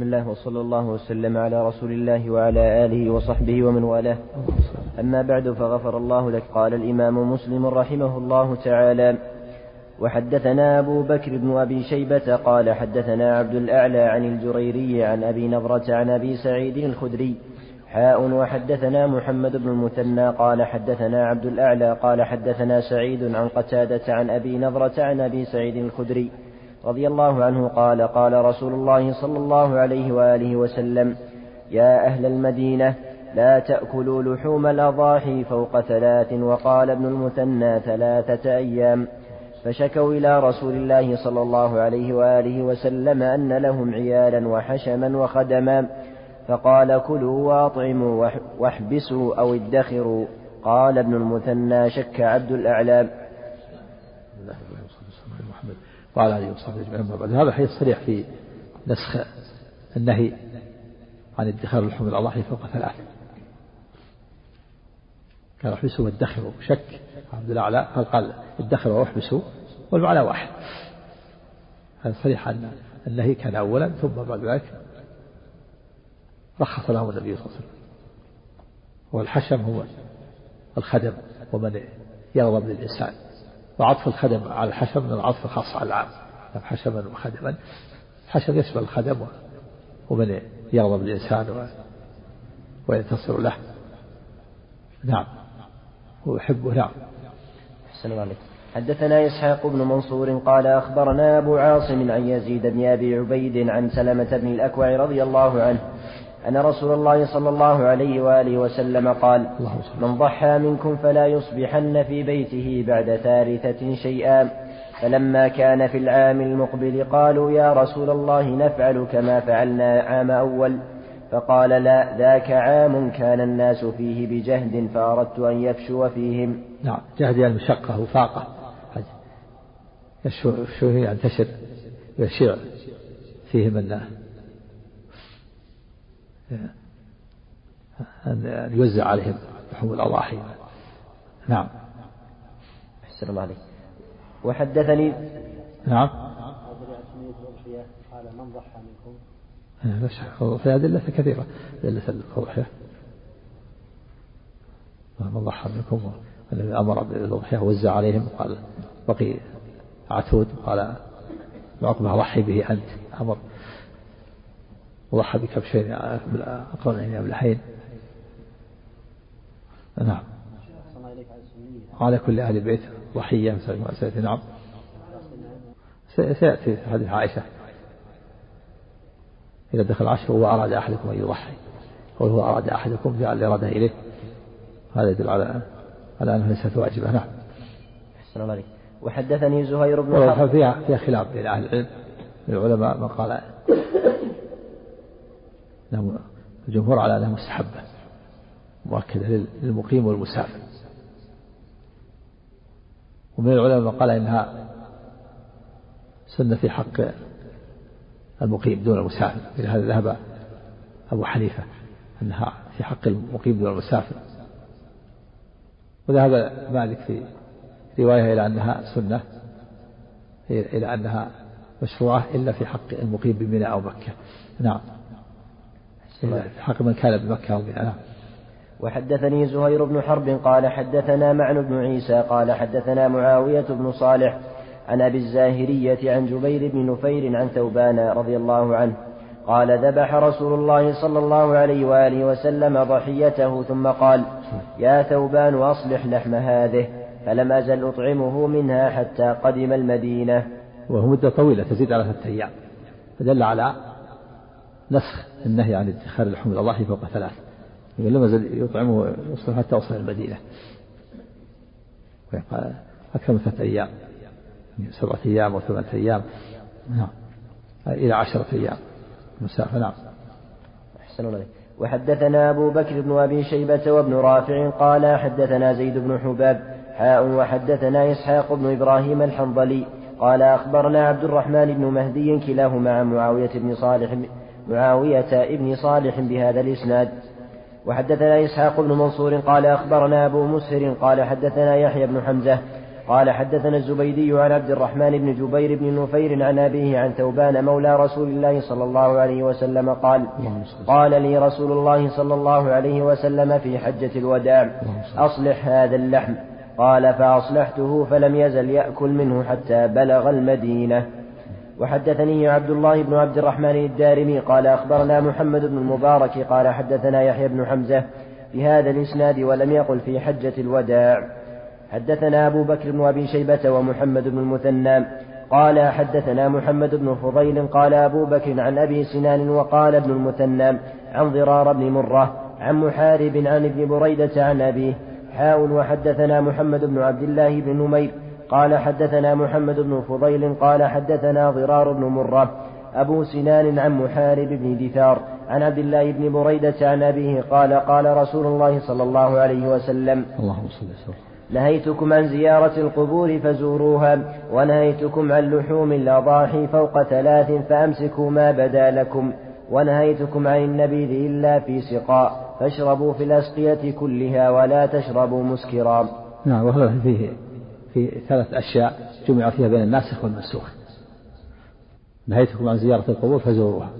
بسم الله وصلى الله وسلم على رسول الله وعلى آله وصحبه ومن والاه. أما بعد فغفر الله لك. قال الإمام مسلم رحمه الله تعالى وحدثنا أبو بكر بن أبي شيبة قال حدثنا عبد الأعلى عن الجريري عن أبي نضرة عن أبي سعيد الخدري حاء وحدثنا محمد بن المثنى قال حدثنا عبد الأعلى قال حدثنا سعيد عن قتادة عن أبي نضرة عن أبي سعيد الخدري. رضي الله عنه قال قال رسول الله صلى الله عليه وآله وسلم يا أهل المدينة لا تأكلوا لحوم الأضاحي فوق ثلاث وقال ابن المثنى ثلاثة أيام. فشكوا إلى رسول الله صلى الله عليه وآله وسلم أن لهم عيالا وحشما وخدما فقال كلوا وأطعموا واحبسوا أو ادخروا. قال ابن المثنى شك عبد الأعلام وعلى اله وصحبه اجمعين بعد. هذا حديث صريح في نسخ النهي عن ادخار اللحوم الاضاحي فوق ثلاث. قال احبسوا وادخروا. شك. عبد الأعلى قال ادخروا واحبسوا والمعنى واحد. هذا صريح أن النهي كان اولا ثم بعد ذلك رخص لهم النبي صلى الله عليه وسلم. والحشم هو الخدم ومن يغضب للإنسان. وعطف الخدم على الحشم من العطف الخاص على العام. نعم، حشما وخدما. الحشم يشمل الخدم ومن يغضب الإنسان. وينتصر له. نعم ويحبه نعم. أحسن عليك. حدثنا إسحاق بن منصور قال أخبرنا أبو عاصم عن يزيد بن أبي عبيد عن سلمة بن الأكوع رضي الله عنه أن رسول الله صلى الله عليه وآله وسلم قال من ضحى منكم فلا يصبحن في بيته بعد ثالثة شيئا. فلما كان في العام المقبل قالوا يا رسول الله نفعل كما فعلنا عام أول. فقال لا ذاك عام كان الناس فيه بجهد فأردت أن يفشو فيهم. نعم جهد يعني مشقة وفاقة. يشو ينتشر يشيع فيهم الناس. أن يوزع عليهم لحوم الأضاحي. نعم. أحسن الله عليك. وحدثني نعم. قال من ضحى منكم في أدلة كثيرة. أدلة الأضحية من ضحى منكم الذي أمر بالأضحية وزع عليهم قال بقي عتود. قال عقبة ضحي به أنت. أمر وضحى بكبشين أقرنين أبلحين نعم. على كل أهل البيت ضحية سيأتي نعم. سيأتي حديث عائشة. إذا دخل العشر وأراد أحدكم أن يضحي قول هو أراد أحدكم جعل الإرادة إليه. هذا يدل على على أنها ليست واجبة. نعم. أحسن الله عليك وحدثني زهير بن حرب. فيها فيها خلاف بين أهل العلم. العلماء من قال الجمهور على أنها مستحبة مؤكدة للمقيم والمسافر. ومن العلماء من قال إنها سنة في حق المقيم دون المسافر. إلى هذا ذهب أبو حنيفة أنها في حق المقيم دون المسافر. وذهب مالك في رواية إلى أنها سنة إلى أنها مشروعة إلا في حق المقيم بمنى أو مكة. نعم. حق من كان بمكة أو نعم وحدثني زهير بن حرب قال حدثنا معن بن عيسى قال حدثنا معاوية بن صالح عن أبي الزاهرية عن جبير بن نفير عن ثوبان رضي الله عنه قال ذبح رسول الله صلى الله عليه وآله وسلم ضحيته ثم قال يا ثوبان أصلح لحم هذه فلم أزل أطعمه منها حتى قدم المدينة. وهو مدة طويلة تزيد على ثلاثة أيام. فدل على نسخ النهي عن ادخار لحوم الأضاحي فوق ثلاث. يقول لم يزل يطعمه يوصل حتى وصل المدينة. أكثر من ثلاثة أيام. سبعة أيام أو ثمانية أيام. نعم. إلى عشرة أيام. مسافة. نعم. أحسن الله وحدثنا أبو بكر بن أبي شيبة وابن رافع قال حدثنا زيد بن حباب. حاء. وحدثنا إسحاق بن إبراهيم الحنظلي قال أخبرنا عبد الرحمن بن مهدي كلاهما عن معاوية بن صالح معاوية ابن صالح بهذا الإسناد. وحدثنا إسحاق بن منصور قال أخبرنا أبو مسهر قال حدثنا يحيى بن حمزة قال حدثنا الزبيدي عن عبد الرحمن بن جبير بن نفير عن أبيه عن ثوبان مولى رسول الله صلى الله عليه وسلم قال قال لي رسول الله صلى الله عليه وسلم في حجة الوداع أصلح هذا اللحم. قال فأصلحته فلم يزل يأكل منه حتى بلغ المدينة. وحدثني عبد الله بن عبد الرحمن الدارمي قال أخبرنا محمد بن المبارك قال حدثنا يحيى بن حمزة بهذا الإسناد ولم يقل في حجة الوداع. حدثنا أبو بكر بن أبي شيبة ومحمد بن المثنى. قال حدثنا محمد بن فضيل قال أبو بكر عن أبي سنان وقال ابن المثنى عن ضرار بن مرة عن محارب عن ابن بريدة عن أبيه. حاء وحدثنا محمد بن عبد الله بن نمير قال حدثنا محمد بن فضيل قال حدثنا ضرار بن مرة أبو سنان عن محارب بن دثار عن عبد الله بن بريدة عن أبيه قال قال رسول الله صلى الله عليه وسلم اللهم صل وسلم نهيتكم عن زيارة القبور فزوروها ونهيتكم عن لحوم الأضاحي فوق ثلاث فأمسكوا ما بدا لكم ونهيتكم عن النبيذ إلا في سقاء فاشربوا في الأسقية كلها ولا تشربوا مسكرا. نعم وهذا فيه في ثلاث أشياء جمع فيها بين الناسخ والمنسوخ نهيتكم عن زيارة القبور فزوروها.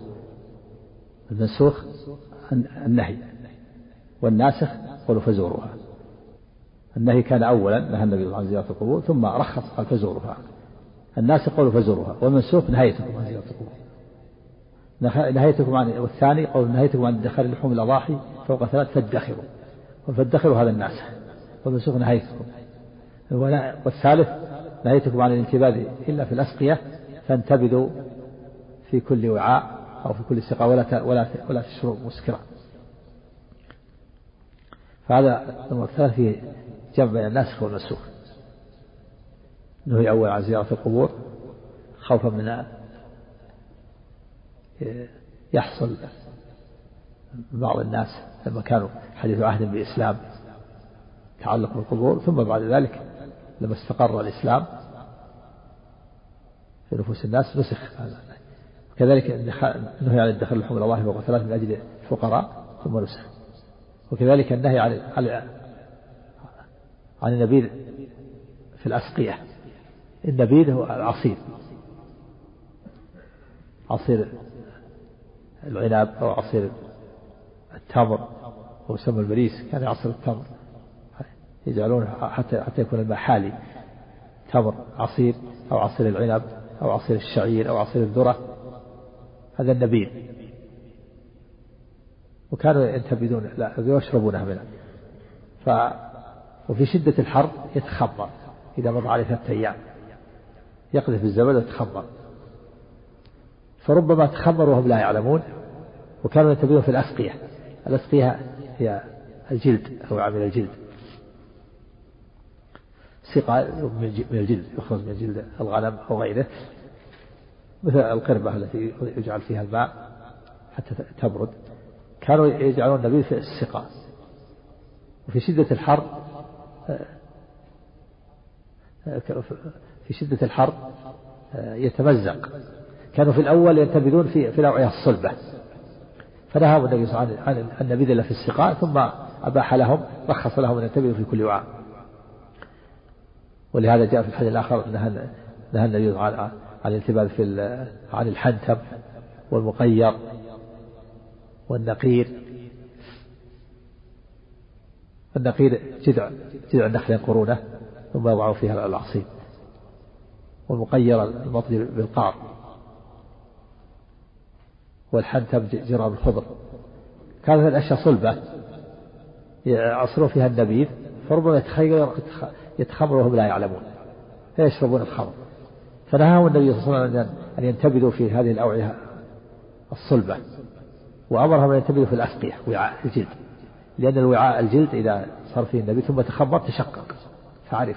المنسوخ النهي. والناسخ قالوا فزوروها. النهي كان أولا نهى النبي عن زيارة القبور ثم رخص قال فزوروها. الناسخ قالوا فزوروها. والمنسوخ نهيتكم عن زيارة القبور. نهيتكم عن والثاني قول نهيتكم عن ادخار لحوم الأضاحي فوق ثلاث فادخروا. فادخروا هذا الناسخ. والمنسوخ نهيتكم. والثالث نهيتكم عن الانتباذ إلا في الأسقية فانتبذوا في كل وعاء أو في كل سقاء ولا ولا ولا تشربوا مسكرا. فهذا الأمر الثالث فيه جمع بين الناسخ والمنسوخ. نهي أول عن زيارة القبور خوفا من يحصل بعض الناس لما كانوا حديث عهد بالإسلام تعلق بالقبور ثم بعد ذلك لما استقر الإسلام في نفوس الناس نسخ هذا. كذلك النهي عن الدخل لحوم الأضاحي فوق ثلاث من أجل الفقراء ثم نسخ. وكذلك النهي عن عن النبيذ في الأسقية. النبيذ هو العصير. عصير العنب أو عصير التمر أو يسمى المريس كان عصير التمر. يجعلونه حتى حتى يكون الماء حالي. تمر عصير أو عصير العنب أو عصير الشعير أو عصير الذرة. هذا النبيذ وكانوا ينتبذون لا يشربونه منه. ف وفي شدة الحر يتخمر إذا مضى عليه ثلاثة أيام. يقذف الزبد ويتخمر فربما تخمر وهم لا يعلمون. وكانوا ينتبذون في الأسقية. الأسقية هي الجلد أو عامل الجلد. سقاء من الجلد يخرج من جلد الغنم أو غيره. مثل القربة التي يجعل فيها الماء حتى تبرد. كانوا يجعلون النبيذ في السقاء وفي شدة الحر في شدة الحر يتمزق. كانوا في الأول ينتبذون في في الأوعية الصلبة. فنهاهم النبي صلى الله عليه وسلم عن النبيذ إلا في السقاء ثم أباح لهم رخص لهم أن ينتبذوا في كل وعاء. ولهذا جاء في الحديث الآخر نهى نهى النبي عن الانتباه في عن الحنتم والمقير والنقير. النقير جذع جذع النخل ينقرونه ثم يضعوا فيها العصيب والمقير المطلي بالقعر. والحنتم جراب الخضر. كانت الأشياء صلبة. يعصرون فيها النبيذ فربما يتخير يتخمر وهم لا يعلمون فيشربون الخمر. فنهاهم النبي صلى الله عليه وسلم أن ينتبذوا في هذه الأوعية الصلبة وأمرهم أن ينتبذوا في الأسقية وعاء الجلد. لأن الوعاء الجلد إذا صار فيه النبي ثم تخمر تشقق فعرف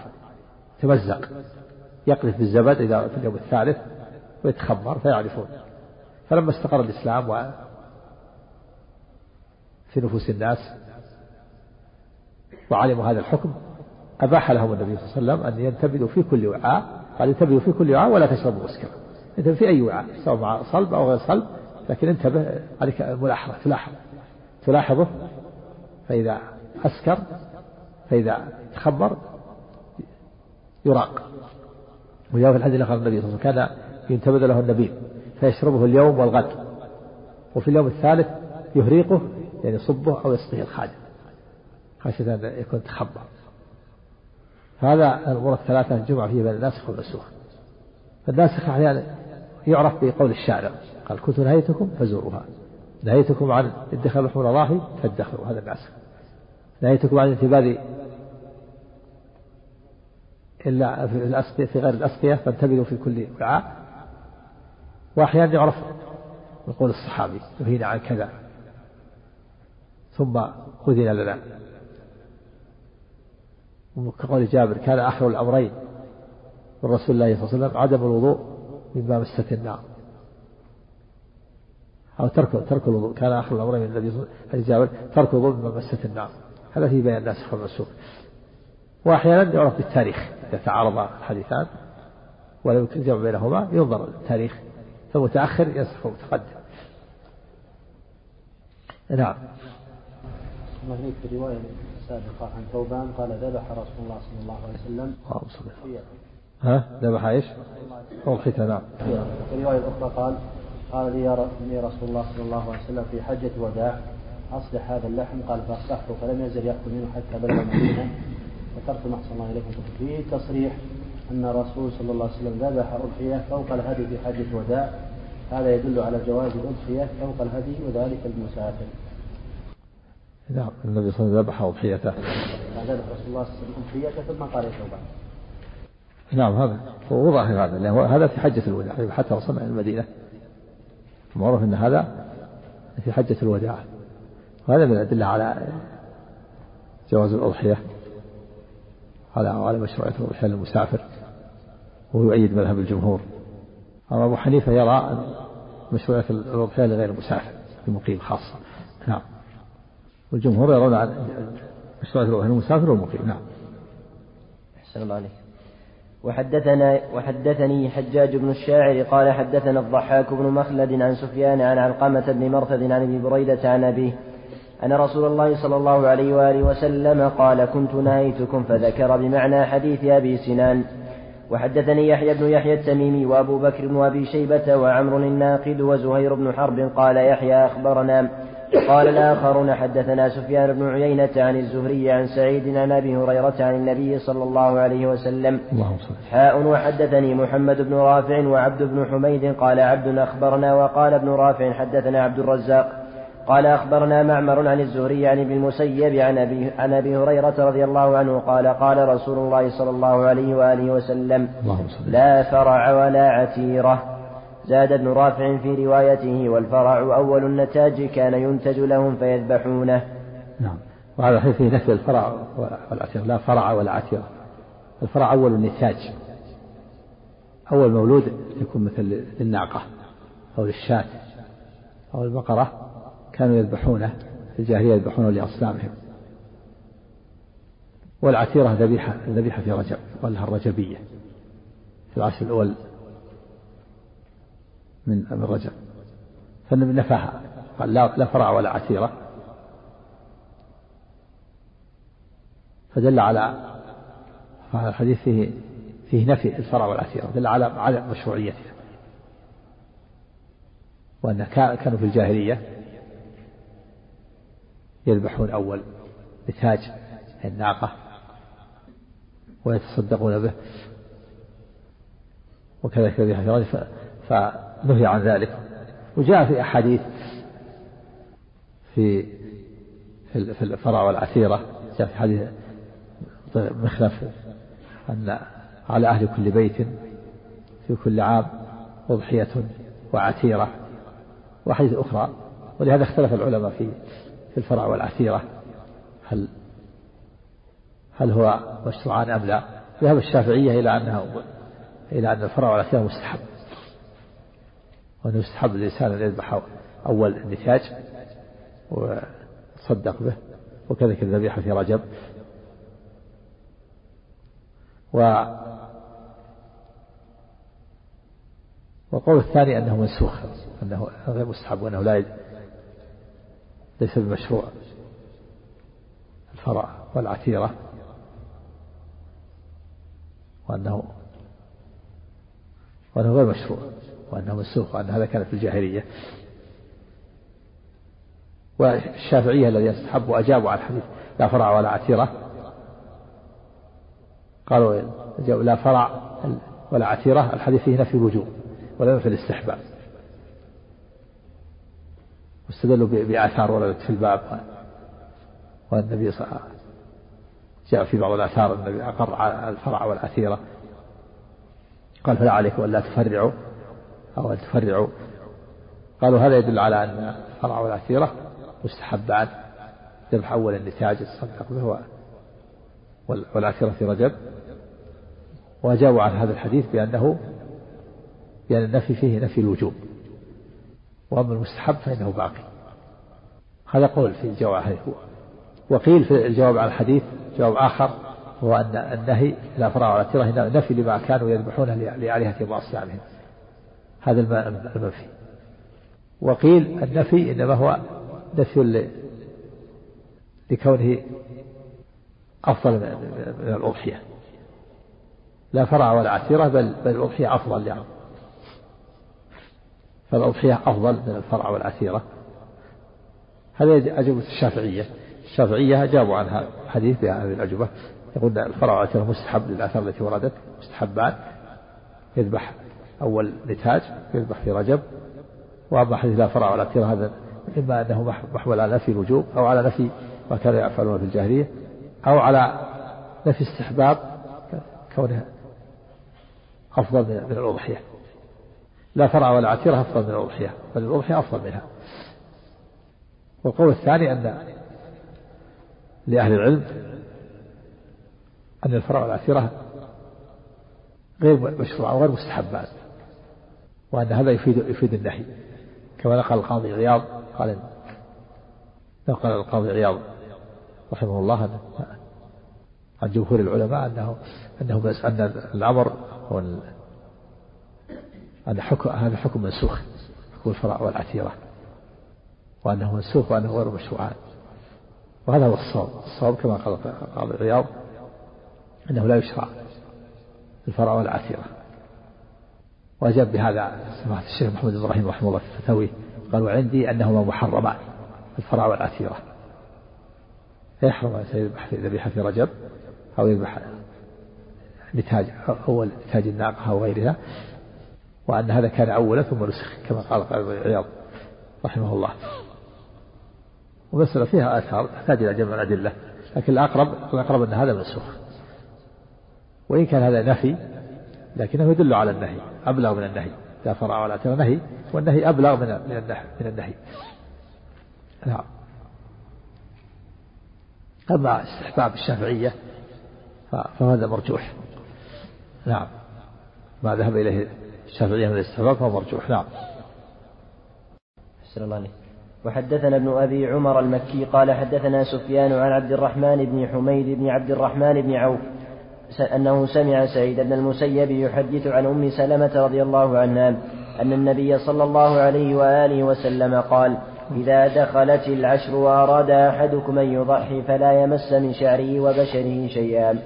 تمزق. يقذف بالزبد إذا في اليوم الثالث ويتخمر فيعرفون. فلما استقر الإسلام و في نفوس الناس وعلموا هذا الحكم أباح لهم النبي صلى الله عليه وسلم أن ينتبذوا في كل وعاء قال انتبهوا في كل وعاء ولا تشربوا مسكرا. انتبه في أي وعاء سواء مع صلب أو غير صلب لكن انتبه عليك ملاحظة تلاحظ تلاحظه فإذا أسكر فإذا تخبر يراق. وجاء في الحديث قال النبي صلى الله عليه وسلم كان ينتبذ له النبيذ فيشربه اليوم والغد. وفي اليوم الثالث يهريقه يعني يصبه أو يسقيه الخادم خشية أن يكون تخبر. هذا الأمور الثلاثة جمع فيها بين الناسخ والمنسوخ. فالناسخ أحيانا يعرف بقول الشارع قال كنت نهيتكم فزوروها. نهيتكم عن ادخار لحوم الأضاحي فادخروا. هذا الناسخ. نهيتكم عن انتباذ إلا في الأسقية في غير الأسقية فانتبذوا في كل وعاء وأحيانا يعرف بقول الصحابي نهينا عن كذا. ثم أذن لنا. وكقول جابر كان آخر الأمرين من رسول الله صلى الله عليه وسلم عدم الوضوء مما مست النار. أو ترك ترك الوضوء كان آخر الأمرين من الذي حديث جابر ترك الوضوء مما مست النار. هذا في بيان الناسخ والمنسوخ وأحيانا يعرف بالتاريخ إذا تعارض الحديثان ولم يمكن الجمع بينهما ينظر التاريخ فمتأخر ينسخ متقدم نعم. السابقة عن ثوبان قال ذبح رسول الله صلى الله عليه وسلم ها؟ ذبح إيش؟ أضحية نعم. في الرواية الأخرى قال قال لي رسول الله صلى الله عليه وسلم في حجة الوداع. أصلح هذا اللحم. قال فأصلحته. فلم يزل يأكل منه حتى بلغ المدينة. ذكرت ما أحسن الله إليكم فيه تصريح أن الرسول صلى الله عليه وسلم ذبح أضحية فوق الهدي في حجة الوداع. هذا يدل على جواز الأضحية فوق الهدي وذلك المسافر. نعم النبي صلى الله عليه وسلم ذبح أضحيته. ذبح رسول الله أضحيته ثم قال نعم هذا هو ظاهر هذا لأن هذا في حجة الوداع حتى وصلنا إلى المدينة. معروف أن هذا في حجة الوداع. وهذا من الأدلة على جواز الأضحية على على مشروعية الأضحية للمسافر وهو يؤيد مذهب الجمهور. أما أبو حنيفة يرى مشروعية الأضحية لغير المسافر المقيم خاصة. نعم. والجمهور يرون مشروعية الأضحية للمسافر والمقيم نعم. أحسن الله عليك. وحدثنا وحدثني حجاج بن الشاعر قال حدثنا الضحاك بن مخلد عن سفيان عن علقمة بن مرثد عن أبي بريدة عن أبيه أن رسول الله صلى الله عليه وآله وسلم قال كنت نهيتكم فذكر بمعنى حديث أبي سنان وحدثني يحيى بن يحيى التميمي وأبو بكر وأبي شيبة وعمر الناقد وزهير بن حرب قال يحيى أخبرنا وقال الآخرون حدثنا سفيان بن عيينة عن الزهري عن سعيد عن أبي هريرة عن النبي صلى الله عليه وسلم. حاء وحدثني محمد بن رافع وعبد بن حميد قال عبد أخبرنا وقال ابن رافع حدثنا عبد الرزاق قال أخبرنا معمر عن الزهري عن ابن المسيب عن أبي, عن أبي هريرة رضي الله عنه قال قال رسول الله صلى الله عليه وآله وسلم لا فرع ولا عتيرة. زاد ابن رافع في روايته والفرع أول النتاج كان ينتج لهم فيذبحونه. نعم. وهذا فيه نفي الفرع والعتيرة لا فرع ولا عتيرة الفرع أول النتاج. أول مولود يكون مثل الناقة أو الشاة أو البقرة كانوا يذبحونه في الجاهلية يذبحونه لأصنامهم. والعتيرة ذبيحة ذبيحة في رجب ولها الرجبية في العشر الأول. من من رجب. فالنبي نفاها قال لا لا فرع ولا عتيرة فدل على هذا الحديث فيه فيه نفي الفرع والعتيرة دل على على مشروعيتها. وأن كانوا في الجاهلية يذبحون أول بتاج الناقة ويتصدقون به. وكذلك ذبيحة فنهي عن ذلك. وجاء في أحاديث في في الفرع والعتيرة جاء في حديث مخلف أن على أهل كل بيت في كل عام أضحية وعتيرة وحديث أخرى. ولهذا اختلف العلماء في في الفرع والعتيرة هل هل هو مشروعان أم لا. ذهب الشافعية إلى أنها إلى أن الفرع والعتيرة مستحب. وأنه يستحب الإنسان أن يذبح أول النتاج ويتصدق به وكذلك الذبيحة في رجب. و والقول الثاني أنه منسوخ أنه غير مستحب وأنه لا ليس بمشروع. الفرع والعتيرة. وأنه وأنه غير مشروع. وأنه منسوخ وأن هذا كان في الجاهلية. والشافعية الذي يستحب وأجابوا على الحديث لا فرع ولا عتيرة. قالوا لا فرع ولا عتيرة. الحديث فيه نفي الوجوب ولا في الاستحباب. واستدلوا بآثار وردت في الباب. والنبي صلى الله جاء في بعض الآثار النبي أقر على الفرع والعثيرة قال فلا عليكم ألا تفرعوا. أو أن تفرعوا. قالوا هذا يدل على أن الفرع والعثيرة مستحبان ذبح أول النتاج الصدق به والعثيرة في رجب. وأجابوا عن هذا الحديث بأنه بأن النفي فيه نفي الوجوب. وأما المستحب فإنه باقي. هذا قول في الجواب. وقيل في الجواب على الحديث جواب آخر هو أن النهي ولا تره نفي لما كانوا يذبحونه لآلهة وأصنامهم هذا المنفي وقيل النفي إنما هو نفي لكونه أفضل من الأضحية. لا فرع ولا عسيرة بل بل الأضحية أفضل يعني فالأضحية أفضل من الفرع والعسيرة. هذا أجوبة الشافعية. الشافعية أجابوا عن هذا الحديث بهذه الأجوبة. يقول الفرع والعسيرة مستحب للآثار التي وردت مستحبان. يذبح أول نتاج يذبح في رجب وأما حديث لا فرع ولا عسيرة هذا إما أنه محمل على نفي الوجوب أو على نفي ما كانوا يفعلون في الجاهلية أو على نفي استحباب كونه أفضل من الأضحية. لا فرع ولا عتيرة أفضل من الأضحية بل الأضحية أفضل منها. والقول الثاني أن لأهل العلم أن الفرع والعتيرة غير مشروعة وغير مستحبات. وأن هذا يفيد يفيد النهي. كما نقل القاضي عياض قال نقل القاضي عياض رحمه الله عن جمهور العلماء أنه أنه بس أن الأمر هو أن حكم هذا حكم منسوخ حكم الفرع والعتيرة وأنه منسوخ وأنه غير مشروعان وهذا هو الصواب. الصواب كما قال قاضي الرياض أنه لا يشرع الفرع والعتيرة وأجاب بهذا سماحة الشيخ محمد إبراهيم رحمه الله في الفتاوي قال وعندي أنهما محرمان الفرع والعتيرة يحرم أن يذبح في ذبيحة في رجب أو يذبح نتاج أول نتاج الناقة أو غيرها وأن هذا كان أولا ثم نسخ كما قال قال عياض رحمه الله. ومسألة فيها آثار تحتاج إلى جمع الأدلة لكن الأقرب الأقرب أن هذا منسوخ. وإن كان هذا نفي لكنه يدل على النهي أبلغ من النهي لا فرع ولا ترى نهي والنهي أبلغ من من النهي من النهي. نعم. أما استحباب الشافعية فهذا مرجوح. نعم. ما ذهب إليه الشافعية من الاستحباب فهو مرجوح. نعم. أحسن الله عليك. وحدثنا ابن أبي عمر المكي قال حدثنا سفيان عن عبد الرحمن بن حميد بن عبد الرحمن بن عوف أنه سمع سعيد بن المسيب يحدث عن أم سلمة رضي الله عنها أن النبي صلى الله عليه وآله وسلم قال إذا دخلت العشر وأراد أحدكم أن يضحي فلا يمس من شعره وبشره شيئا.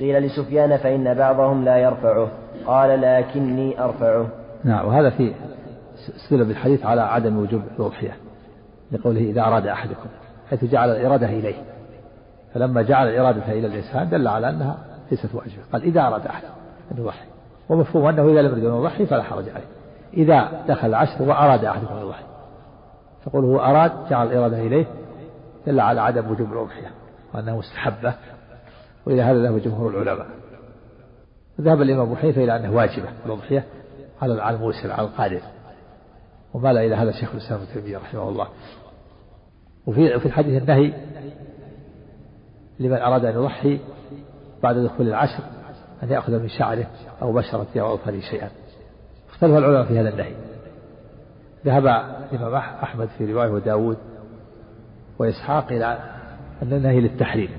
قيل لسفيان فإن بعضهم لا يرفعه. قال لكني أرفعه. نعم وهذا في استدل بالحديث على عدم وجوب الأضحية لقوله إذا أراد أحدكم حيث جعل الإرادة إليه. فلما جعل الإرادة إلى الإنسان دل على أنها ليست واجبة. قال إذا أراد أحد أن يضحي ومفهوم أنه إذا لم يرد أن يضحي فلا حرج عليه. إذا دخل العشر وأراد أحدكم أن يضحي تقول هو أراد جعل الإرادة إليه دل على عدم وجوب الأضحية وأنها مستحبة وإلى هذا ذهب جمهور العلماء. ذهب الإمام أبو حنيفة إلى أنه واجبة الأضحية على الموسر على القادر. ومال إلى هذا شيخ الإسلام ابن تيمية رحمه الله. وفي في الحديث النهي لمن أراد أن يضحي بعد دخول العشر أن يأخذ من شعره أو بشرته أو أظفره شيئا اختلف العلماء في هذا النهي. ذهب الإمام أحمد في رواية وداود وإسحاق إلى أن النهي للتحريم.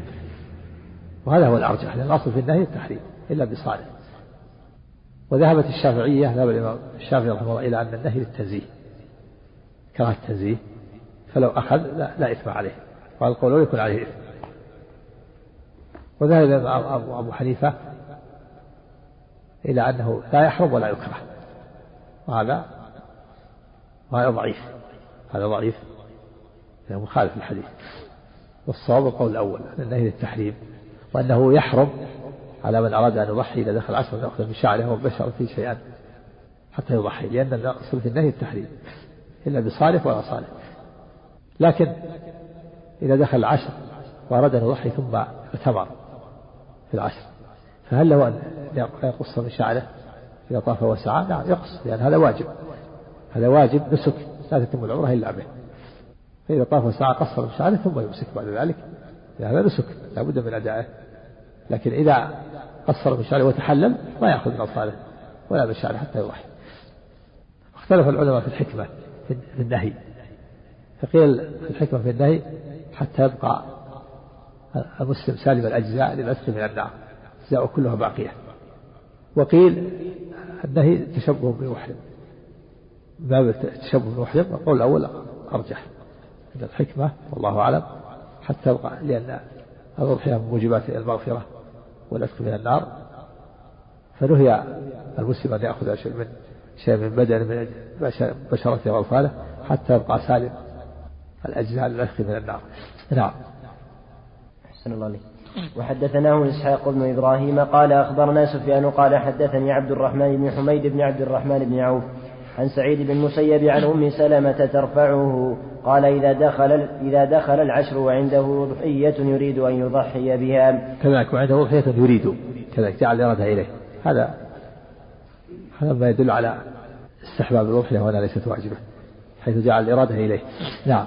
وهذا هو الأرجح لأن الأصل في النهي التحريم إلا بصالح. وذهبت الشافعية ذهب الإمام الشافعي رحمه الله إلى أن النهي للتنزيه كراهة التنزيه. فلو أخذ لا, لا إثم عليه. وقال القول يكون عليه إثم. وذهب أبو, حنيفة إلى أنه لا يحرم ولا يكره. وهذا وهذا ضعيف. هذا ضعيف. يعني مخالف الحديث والصواب القول الأول أن النهي للتحريم وأنه يحرم على من أراد أن يضحي إذا دخل عشر يأخذ من شعره وبشر فيه شيئا حتى يضحي لأن الأصل في النهي التحريم إلا بصالح ولا صالح. لكن إذا دخل العشر وأراد أن يضحي ثم اعتمر في العشر فهل له أن يقص من شعره إذا طاف وسعى؟ نعم يقص لأن هذا واجب. هذا واجب نسك لا تتم العمرة إلا به. فإذا طاف وسعى قصر من شعره ثم يمسك بعد ذلك. هذا نسك لا بد من أدائه لكن إذا قصر من شعره وتحلل ما يأخذ من أطفاله ولا من شعره حتى يضحي اختلف العلماء في الحكمة في النهي. فقيل الحكمة في النهي حتى يبقى المسلم سالم الأجزاء للعتق من النار أجزاء كلها باقية. وقيل النهي تشبه بمحرم. باب التشبه بمحرم القول الأول أرجح. أن الحكمة والله أعلم. حتى يبقى لأن الأضحية من موجبات المغفرة والعتق من النار. فنهي المسلم أن يأخذ شيء من شيء من بدن من بشرته وأطفاله حتى يبقى سالم الأجزاء العتق من النار. نعم. أحسن الله عليك وحدثناه إسحاق بن إبراهيم قال أخبرنا سفيان قال حدثني عبد الرحمن بن حميد بن عبد الرحمن بن عوف عن سعيد بن المسيب عن أم سلمة ترفعه قال إذا دخل إذا دخل العشر وعنده ضحية يريد أن يضحي بها. كذلك وعنده ضحية يريد. كذلك جعل إرادة إليه. هذا هذا ما يدل على استحباب الأضحية وأنها ليست واجبة حيث جعل الإرادة إليه. نعم.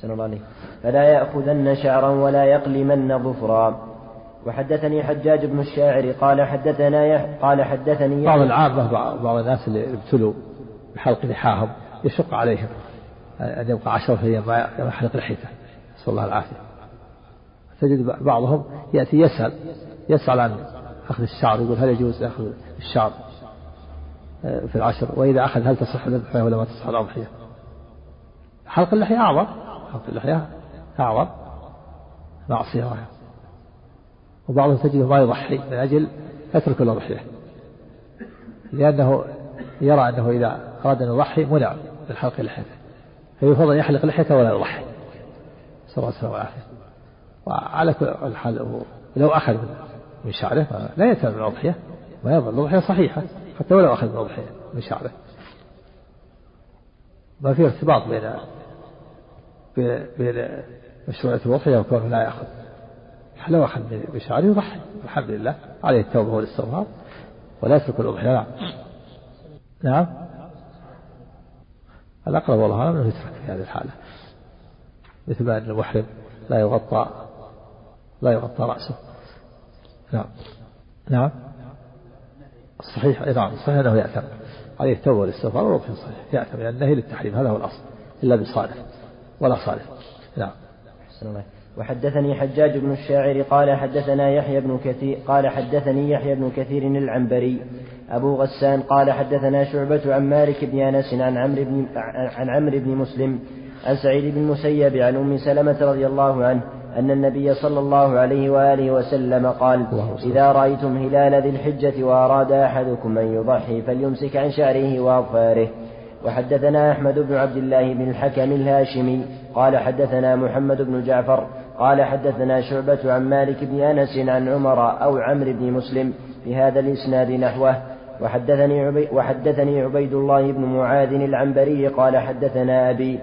أحسن الله عليك. فلا يأخذن شعرا ولا يقلمن ظفرا. وحدثني حجاج بن الشاعر قال حدثنا يح قال حدثني بعض العامة بعض الناس اللي ابتلوا بحلق لحاهم يشق عليهم أن يبقى عشرة أيام ما يحلق لحيته نسأل الله العافية. تجد بعضهم يأتي يسأل يسأل عن أخذ الشعر يقول هل يجوز أخذ الشعر آه، في العشر؟ وإذا أخذ هل تصح الأضحية ولا ما تصح الأضحية؟ حلق اللحية أعظم. حلق اللحية أعظم معصية وبعضهم تجده ما يضحي من أجل يترك الأضحية لأنه يرى أنه إذا أراد أن يضحي منع من حلق لحيته فيفضل يحلق لحيته ولا يضحي. صلى الله عليه وسلم وعلى كل حال لو أخذ من شعره لا يتم الأضحية ما يظل الأضحية صحيحة حتى ولو أخذ من الأضحية من شعره. ما في ارتباط بين بين مشروعية الأضحية وكونه لا يأخذ. لو أخذ بشعره يضحي. الحمد لله. عليه التوبة والاستغفار. ولا يترك الأضحية نعم. نعم. الأقرب والله أعلم أنه يترك في هذه الحالة. مثل ما أن المحرم لا يغطى لا يغطى رأسه. نعم. نعم. الصحيح نعم. الصحيح أنه يأثم. عليه التوبة والاستغفار. والرفع صحيح. يأثم. لأن النهي للتحريم. هذا هو الأصل. إلا بصالح ولا صالح. نعم. وحدثني حجاج بن الشاعر قال حدثنا يحيى بن كثير قال حدثني يحيى بن كثير العنبري. أبو غسان قال حدثنا شعبة عن مالك بن أنس عن عمرو بن عن عمرو بن مسلم عن سعيد بن المسيب عن أم سلمة رضي الله عنه أن النبي صلى الله عليه وآله وسلم قال إذا رأيتم هلال ذي الحجة وأراد أحدكم أن يضحي فليمسك عن شعره وأظفاره. وحدثنا أحمد بن عبد الله بن الحكم الهاشمي قال حدثنا محمد بن جعفر قال حدثنا شعبة عن مالك بن أنس عن عمر أو عمرو بن مسلم بهذا الإسناد نحوه. وحدثني عبي وحدثني عبيد الله بن معاذ العنبري قال حدثنا أبي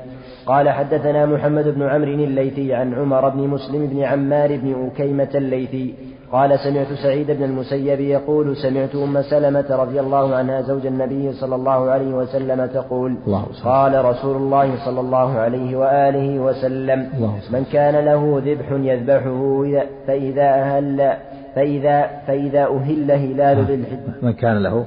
قال حدثنا محمد بن عمرو الليثي عن عمر بن مسلم بن عمار بن أكيمة الليثي قال سمعت سعيد بن المسيب يقول سمعت أم سلمة رضي الله عنها زوج النبي صلى الله عليه وسلم تقول قال رسول الله صلى الله عليه وآله وسلم من كان له ذبح يذبحه فإذا أهل فإذا فإذا أهل هلال ذي من كان له؟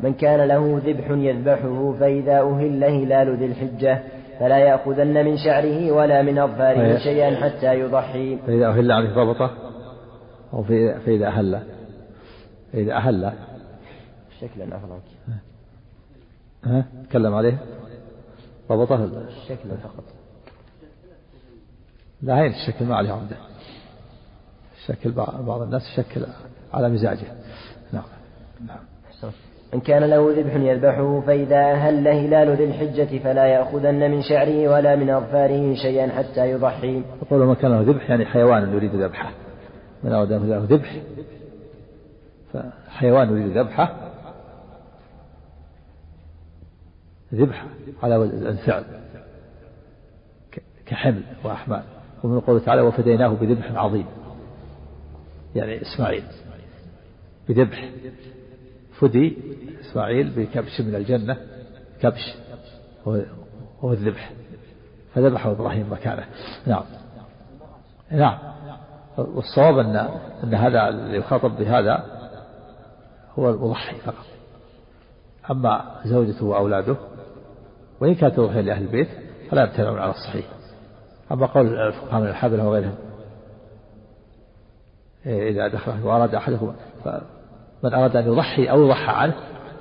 من كان له ذبح يذبحه فإذا أهل هلال ذي الحجة فلا يأخذن من شعره ولا من أظفاره شيئا حتى يضحي. فإذا أهل عليه ضبطه؟ أو فإذا أهل. فإذا أهل. شكلا أفضل ها؟ تكلم عليه. ضبطه شكلا فقط. لا هين الشكل ما عليه عمده شكل بعض الناس شكل على مزاجه. نعم. نعم. من كان له ذبح يذبحه فإذا أهل هلال ذي الحجة فلا يأخذن من شعره ولا من أظفاره شيئا حتى يضحي. يقول من كان له ذبح يعني حيوان يريد ذبحه. من أراد له ذبح. فحيوان يريد ذبحه. ذبح على الفعل كحمل وأحمال. ومن قوله تعالى وفديناه بذبح عظيم. يعني إسماعيل. بذبح. فدي إسماعيل بكبش من الجنة. كبش. هو الذبح. فذبحه إبراهيم مكانه. نعم. نعم. والصواب أن أن هذا اللي يخاطب بهذا هو المضحي فقط. أما زوجته وأولاده وإن كانت تضحية لأهل البيت فلا يمتنعون على الصحيح. أما قول الفقهاء من الحابلة وغيرهم إذا دخل وأراد أحدكم من أراد أن يضحي أو يضحى عنه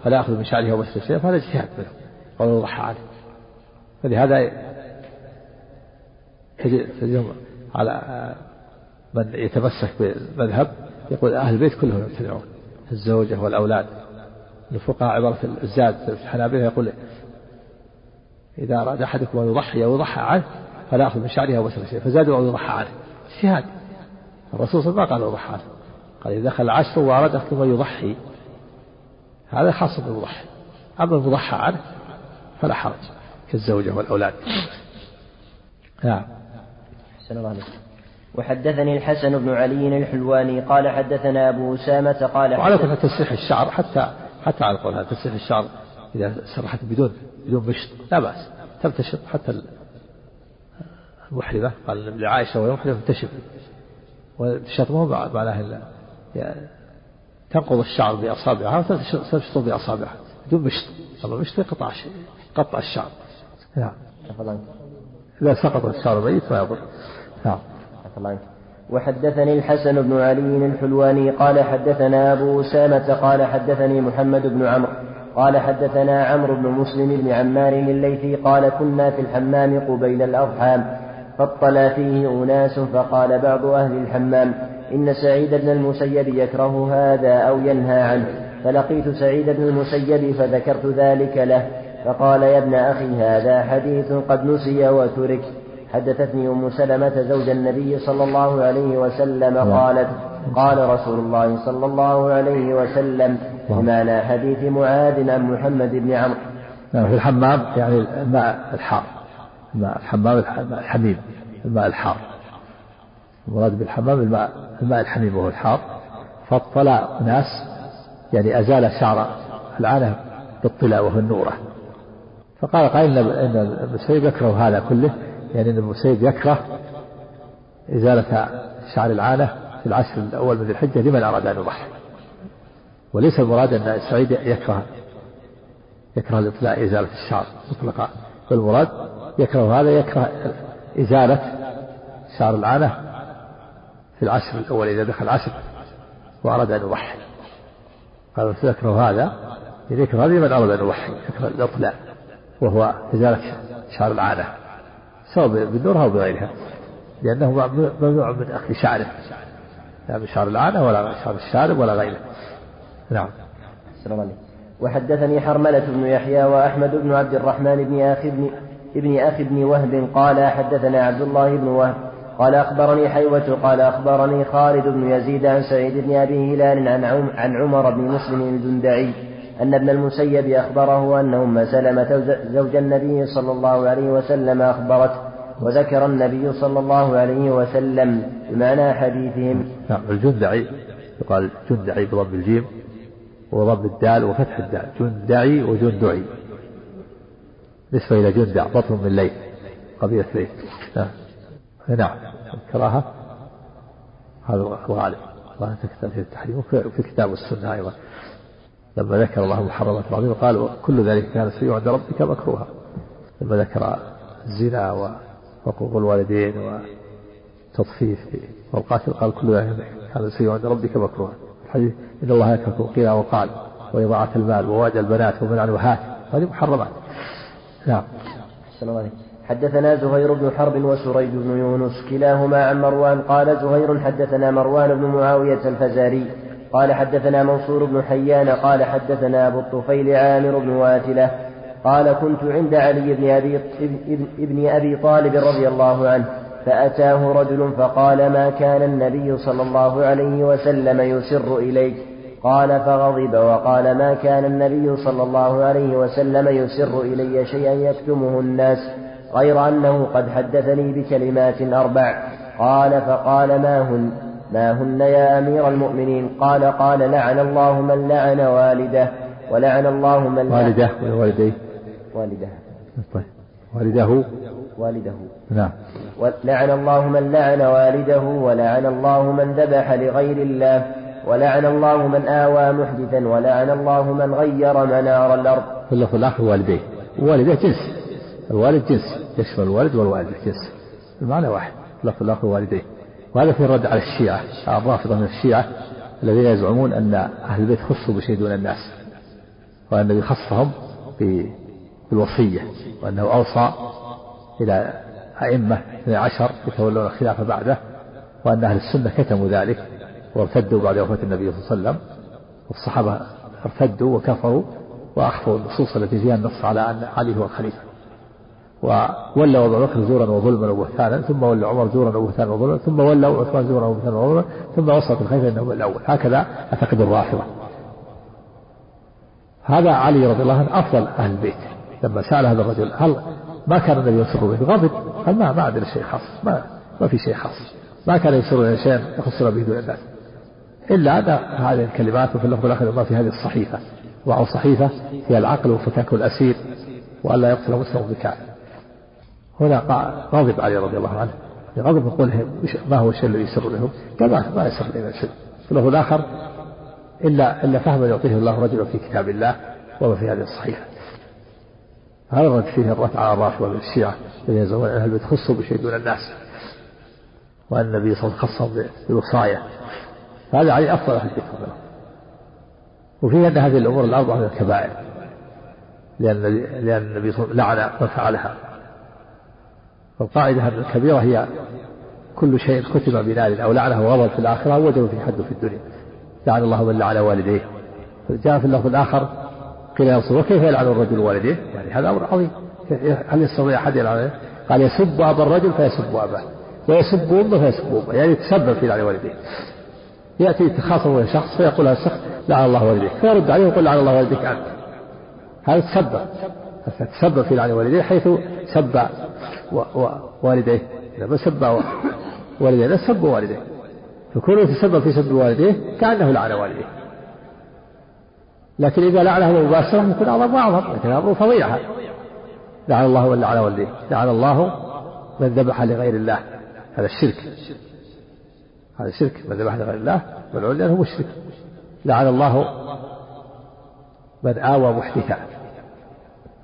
فلا يأخذ من شعره أو شيئا فهذا اجتهاد منه قول يضحى عنه. فلهذا تجدهم على من يتمسك بالمذهب يقول أهل البيت كلهم يمتنعون الزوجة والأولاد. الفقهاء عبارة الزاد في الحنابلة يقول إذا أراد أحدكم أن يضحي أو يضحى عنه فلا يأخذ من شعره أو شيئا فزادوا أو يضحى عنه. اجتهاد. الرسول صلى الله عليه وسلم ما قال يضحى عنه. قال إذا دخل العشر وأراد أحدكم أن يضحي هذا خاص بالمضحي. أما المضحى عنه فلا حرج كالزوجة والأولاد. نعم. أحسن الله عليك. وحدثني الحسن بن علي الحلواني قال حدثنا أبو أسامة قال وعلى كل تسريح الشعر حتى حتى على قولها تسريح الشعر إذا سرحت بدون بدون مشط. لا بأس. تمتشط حتى المحرمة قال لعائشة وهي محرمة تشف والتشط مو معناه يعني تنقض الشعر بأصابعها وتشطب بأصابعها بدون مشط. أما مشط يقطع قطع الشعر. نعم. إذا سقط الشعر ميت ما يضر. نعم. وحدثني الحسن بن علي الحلواني قال حدثنا أبو أسامة قال حدثني محمد بن عمرو قال حدثنا عمرو بن مسلم بن عمار الليثي قال كنا في الحمام قبيل الأضحى فاطلع فيه أناس فقال بعض أهل الحمام إن سعيد بن المسيب يكره هذا أو ينهى عنه. فلقيت سعيد بن المسيب فذكرت ذلك له فقال يا ابن أخي هذا حديث قد نسي وترك. حدثتني أم سلمة زوج النبي صلى الله عليه وسلم نعم. قالت قال رسول الله صلى الله عليه وسلم نعم. بمعنى حديث معاذ عن محمد بن عمرو. نعم في الحمام يعني الماء الحار. الماء الحمام الحميم. الماء الحار. المراد بالحمام الماء الماء الحميم وهو الحار. فاطلع ناس يعني أزال شعر العانة بالطلاء وهو النورة. فقال قائل إن ابن يكره هذا كله. يعني ابن سعيد يكره إزالة شعر العانة في العشر الأول من الحجة لمن أراد أن يضحي. وليس المراد أن سعيد يكره يكره الإطلاع إزالة الشعر مطلقا والمراد يكره هذا يكره إزالة شعر العانة في العشر الأول إذا دخل العشر وأراد أن يضحي. قال يكره هذا يكره هذا لمن أراد أن يضحي يكره الإطلاع وهو إزالة شعر العانة سواء بالنورها أو بغيرها لأنه ممنوع من أخذ شعره لا من شعر العانة ولا شعر الشارب ولا غيره. نعم. السلام عليكم. وحدثني حرملة بن يحيى وأحمد بن عبد الرحمن بن أخي بن ابن أخي بن وهب قال حدثنا عبد الله بن وهب قال أخبرني حيوة قال أخبرني خالد بن يزيد عن سعيد بن أبي هلال عن عمر بن مسلم الجندعي أن ابن المسيب أخبره أن أم سلمة زوج النبي صلى الله عليه وسلم أخبرته وذكر النبي صلى الله عليه وسلم بمعنى حديثهم. نعم الجندعي يقال جندعي بضم الجيم وضم الدال وفتح الدال. جندعي وجندعي. نسبة إلى جندع بطن من ليل قبيلة ليل. نعم. نعم الكراهة. هذا الغالب. الله تكتب في التحريم وفي الكتاب والسنة أيضا. لما ذكر الله محرمات العظيمة قال كل ذلك كان سيء عند ربك مكروها. لما ذكر الزنا وحقوق الوالدين وتطفيف والقاتل قال كل ذلك كان سيء عند ربك مكروها. الحديث إن الله يكره قيل وقال وإضاعة المال وواجع البنات ومنع الوهات. هذه محرمات. نعم. السلام حدثنا زهير بن حرب وسريج بن يونس كلاهما عن مروان قال زهير حدثنا مروان بن معاوية الفزاري قال حدثنا منصور بن حيان قال حدثنا أبو الطفيل عامر بن واتلة قال كنت عند علي بن أبي, ابن أبي طالب رضي الله عنه فأتاه رجل فقال ما كان النبي صلى الله عليه وسلم يسر إليك؟ قال فغضب. وقال ما كان النبي صلى الله عليه وسلم يسر إلي شيئا يكتمه الناس غير أنه قد حدثني بكلمات أربع. قال فقال ما هن؟ ما هن يا أمير المؤمنين؟ قال قال لعن الله من لعن والده ولعن الله من والده ولا والديه. والده. طيب. والده؟ والده. نعم. لعن الله من لعن والده ولعن الله من ذبح لغير الله ولعن الله من آوى محدثا ولعن الله من غير منار الأرض. في اللفظ الآخر والديه. والديه جنس. الوالد جنس. يشمل الوالد والوالد جنس. المعنى واحد. اللفظ الآخر والديه. وهذا في الرد على الشيعة الرافضة من الشيعة الذين يزعمون أن أهل البيت خصوا بشيء دون الناس وأن النبي خصهم بالوصية وأنه أوصى إلى أئمة 12 يتولون الخلافة بعده وأن أهل السنة كتموا ذلك وارتدوا بعد وفاة النبي صلى الله عليه وسلم والصحابة ارتدوا وكفروا وأخفوا النصوص التي فيها النص على أن علي هو الخليفة. وولى أبو بكر زورا وظلما وبهتانا ثم ولى عمر زورا وبهتانا وظلما ثم ولى عثمان زورا وبهتانا وظلما ثم وصلت الخليفة أنه الأول. هكذا أعتقد الرافضة. هذا علي رضي الله عنه أفضل أهل البيت. لما سأل هذا الرجل هل ما كان النبي يسر به؟ غضب. قال ما ما عندنا شيء خاص ما ما في شيء خاص. ما كان يسر شيئا يخصنا به دون الناس. إلا أن هذه الكلمات وفي اللفظ الآخر ما في هذه الصحيفة. وأو صحيفة فيها العقل وفتاك الأسير وألا يقتل مسلم بكعب هنا غضب علي رضي الله عنه. غضب قوله ما هو الشيء الذي يسر لهم؟ قال ما يسر لنا شيء. اللفظ الآخر إلا إلا فهما يعطيه الله رجلا في كتاب الله وما في هذه الصحيفة هذا الرد فيه الرد على الرافضة من الشيعة الذين يزعمون أن البيت خصوا بشيء دون الناس. وأن النبي صلى الله عليه وسلم خصهم بالوصاية هذا عليه أفضل أهل البيت. وفيه أن هذه الأمور الأربعة من الكبائر. لأن لأن النبي صلى الله عليه وسلم لعن من فعلها والقاعدة الكبيرة هي كل شيء كتب بلال أو لعنه وغضب في الآخرة وجب في حد في الدنيا. لعن الله من لعن والديه. جاء في اللفظ الآخر قيل يا رسول وكيف يلعن الرجل والديه؟ يعني هذا أمر عظيم. هل يستطيع أحد يلعن؟ قال يسب أبا الرجل فيسب أباه. ويسب أمه فيسب أمه. يعني يتسبب في لعن والديه. يأتي يتخاصم شخص فيقول هذا الشخص لعن الله والديك فيرد عليه ويقول لعن الله والديك أنت. هذا تسبب. تسبب في لعن والديه حيث سب والديه. لما سب والديه سب والديه. فكونه يتسبب في سب والديه كأنه لعن والديه. لكن إذا لعنه مباشرة يكون أعظم وأعظم لكن الأمر فضيحة لعن الله من لعن والديه. لعن الله من ذبح لغير الله. هذا الشرك. هذا شرك. من ذبح لغير الله ملعون لأنه مشرك. لعن الله من آوى محدثا.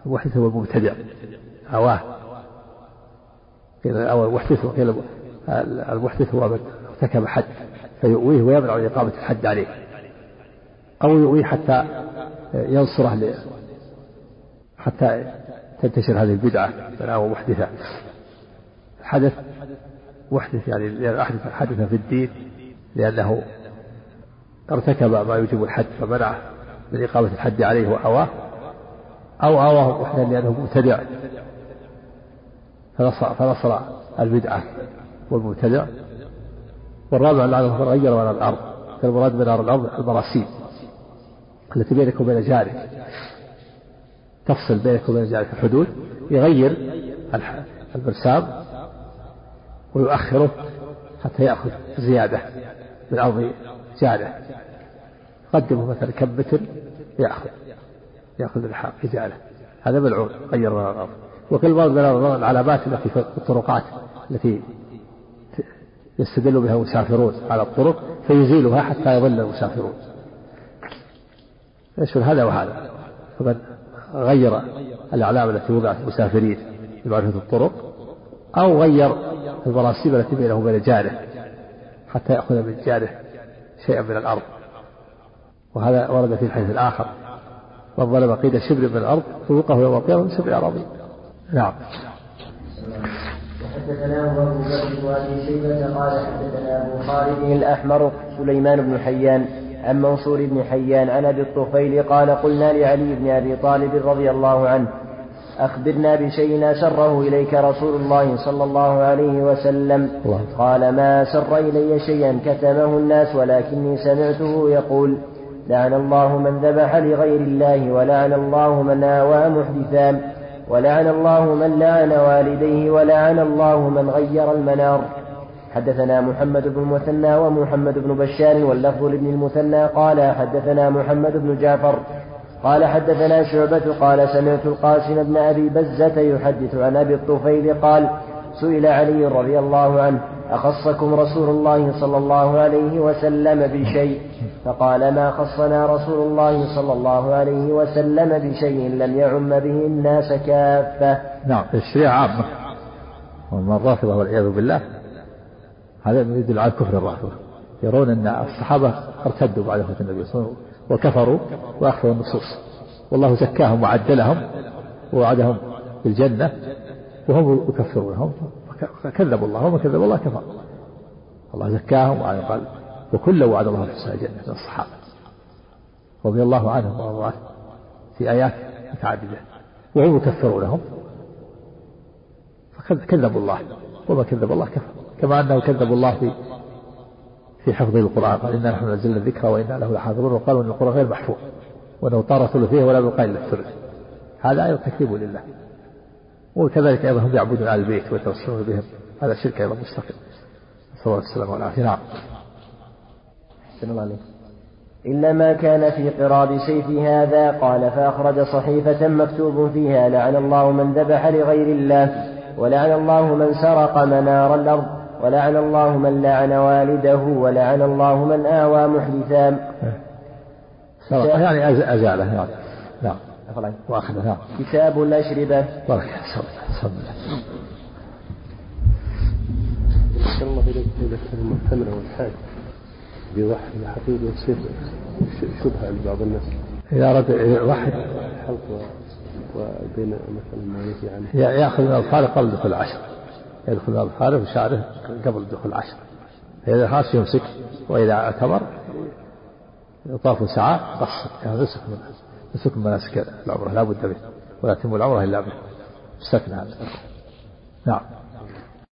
المحدث هو المبتدع. آواه. قيل آوى المحدث هو من ارتكب حد فيؤويه ويمنع من إقامة الحد عليه أو يؤويه حتى ينصره ل... حتى تنتشر هذه البدعة من آوى محدثا حدث محدث يعني لأن أحدث حدث في الدين لأنه ارتكب ما يوجب الحد فمنع من إقامة الحد عليه وأواه أو آواه محدثا لأنه مبتدع. فنصر, البدعة والمبتدع. والرابع لعنه من غير منار الأرض. فالمراد منار الأرض المراسيم التي بينك وبين جارك. تفصل بينك وبين جارك الحدود. يغير البرسام ويؤخره حتى يأخذ زيادة من أرض جاره. قدمه مثلا كم متر يأخذ يأخذ الحق إجالة هذا ملعون غير من الأرض. وكل مرض من العلامات التي في الطرقات التي يستدل بها المسافرون على الطرق فيزيلها حتى يظل المسافرون. يشمل هذا وهذا. فمن غير الأعلام التي وضعت للمسافرين لمعرفة الطرق أو غير المراسيم التي بينه وبين جاره حتى يأخذ من جاره شيئا من الأرض. وهذا ورد في الحديث الآخر. من ظلم قيد شبر من الأرض فوقه يوم القيامة من سبع أراضي نعم. وحدثنا أبو بكر وابي شيبة قال حدثنا أبو خالد الأحمر سليمان بن حيان عن منصور بن حيان عن أبي الطفيل قال قلنا لعلي بن أبي طالب رضي الله عنه أخبرنا بشيء أسره إليك رسول الله صلى الله عليه وسلم. قال ما أسر إلي شيئا كتمه الناس ولكني سمعته يقول لعن الله من ذبح لغير الله ولعن الله من آوى محدثا. ولعن الله من لعن والديه ولعن الله من غير المنار. حدثنا محمد بن المثنى ومحمد بن بشار واللفظ لابن المثنى قال حدثنا محمد بن جعفر قال حدثنا شعبة قال سمعت القاسم بن أبي بزة يحدث عن أبي الطفيل قال سئل علي رضي الله عنه أخصكم رسول الله صلى الله عليه وسلم بشيء؟ فقال ما خصنا رسول الله صلى الله عليه وسلم بشيء لم يعم به الناس كافة. نعم الشريعة عامة. ومن الرافضة والعياذ بالله. هذا يدل على كفر الرافضة. يرون أن الصحابة ارتدوا بعد وفاة النبي صلى الله عليه وسلم وكفروا وأخفوا النصوص. والله زكاهم وعدلهم ووعدهم بالجنة. وهم يكفرونهم فكذبوا الله ومن كذب الله كفر. الله زكاهم وقال وكل وعد الله في الجنة من الصحابة. رضي الله عنهم وارضاه في آيات متعددة. وهم يكفرونهم فكذبوا الله. وما كذب الله كفر. كما أنه كذبوا الله في في حفظ القرآن قال إنا نحن نزلنا الذكر وإنا له لحافظون وقالوا أن القرآن غير محفوظ وأنه طار ثلثيه ولا يبقى إلا الثلث. هذا أيضا تكذيب لله. وكذلك أيضا هم يعبدون آل البيت ويتوسلون بهم. هذا شرك أيضا مستقل نسأل الله السلامة والعافية نعم. الله عليك إلا ما كان في قراب سيف هذا قال فأخرج صحيفة مكتوب فيها لعن الله من ذبح لغير الله ولعن الله من سرق منار الأرض ولعن الله من لعن والده ولعن الله من آوى محدثا. يعني أزاله. نعم. نعم. وأخذ نعم كتاب الأشربة بارك الله الله إليك إذا كان المعتمر والحاج بيضحي حقيقي يصير شبهة لبعض الناس. إذا أراد يضحي حلق وبين مثلا ما يجي عنه يأخذ من الفارق قبل دخول العشر. يدخل من الفارق بشعره قبل دخول العشر. فإذا خاص يمسك وإذا اعتبر يطاف ساعة قص يعني نسك من نسك من مناسك العمرة لا بد منه ولا تتم العمرة إلا به. استثنى هذا. نعم.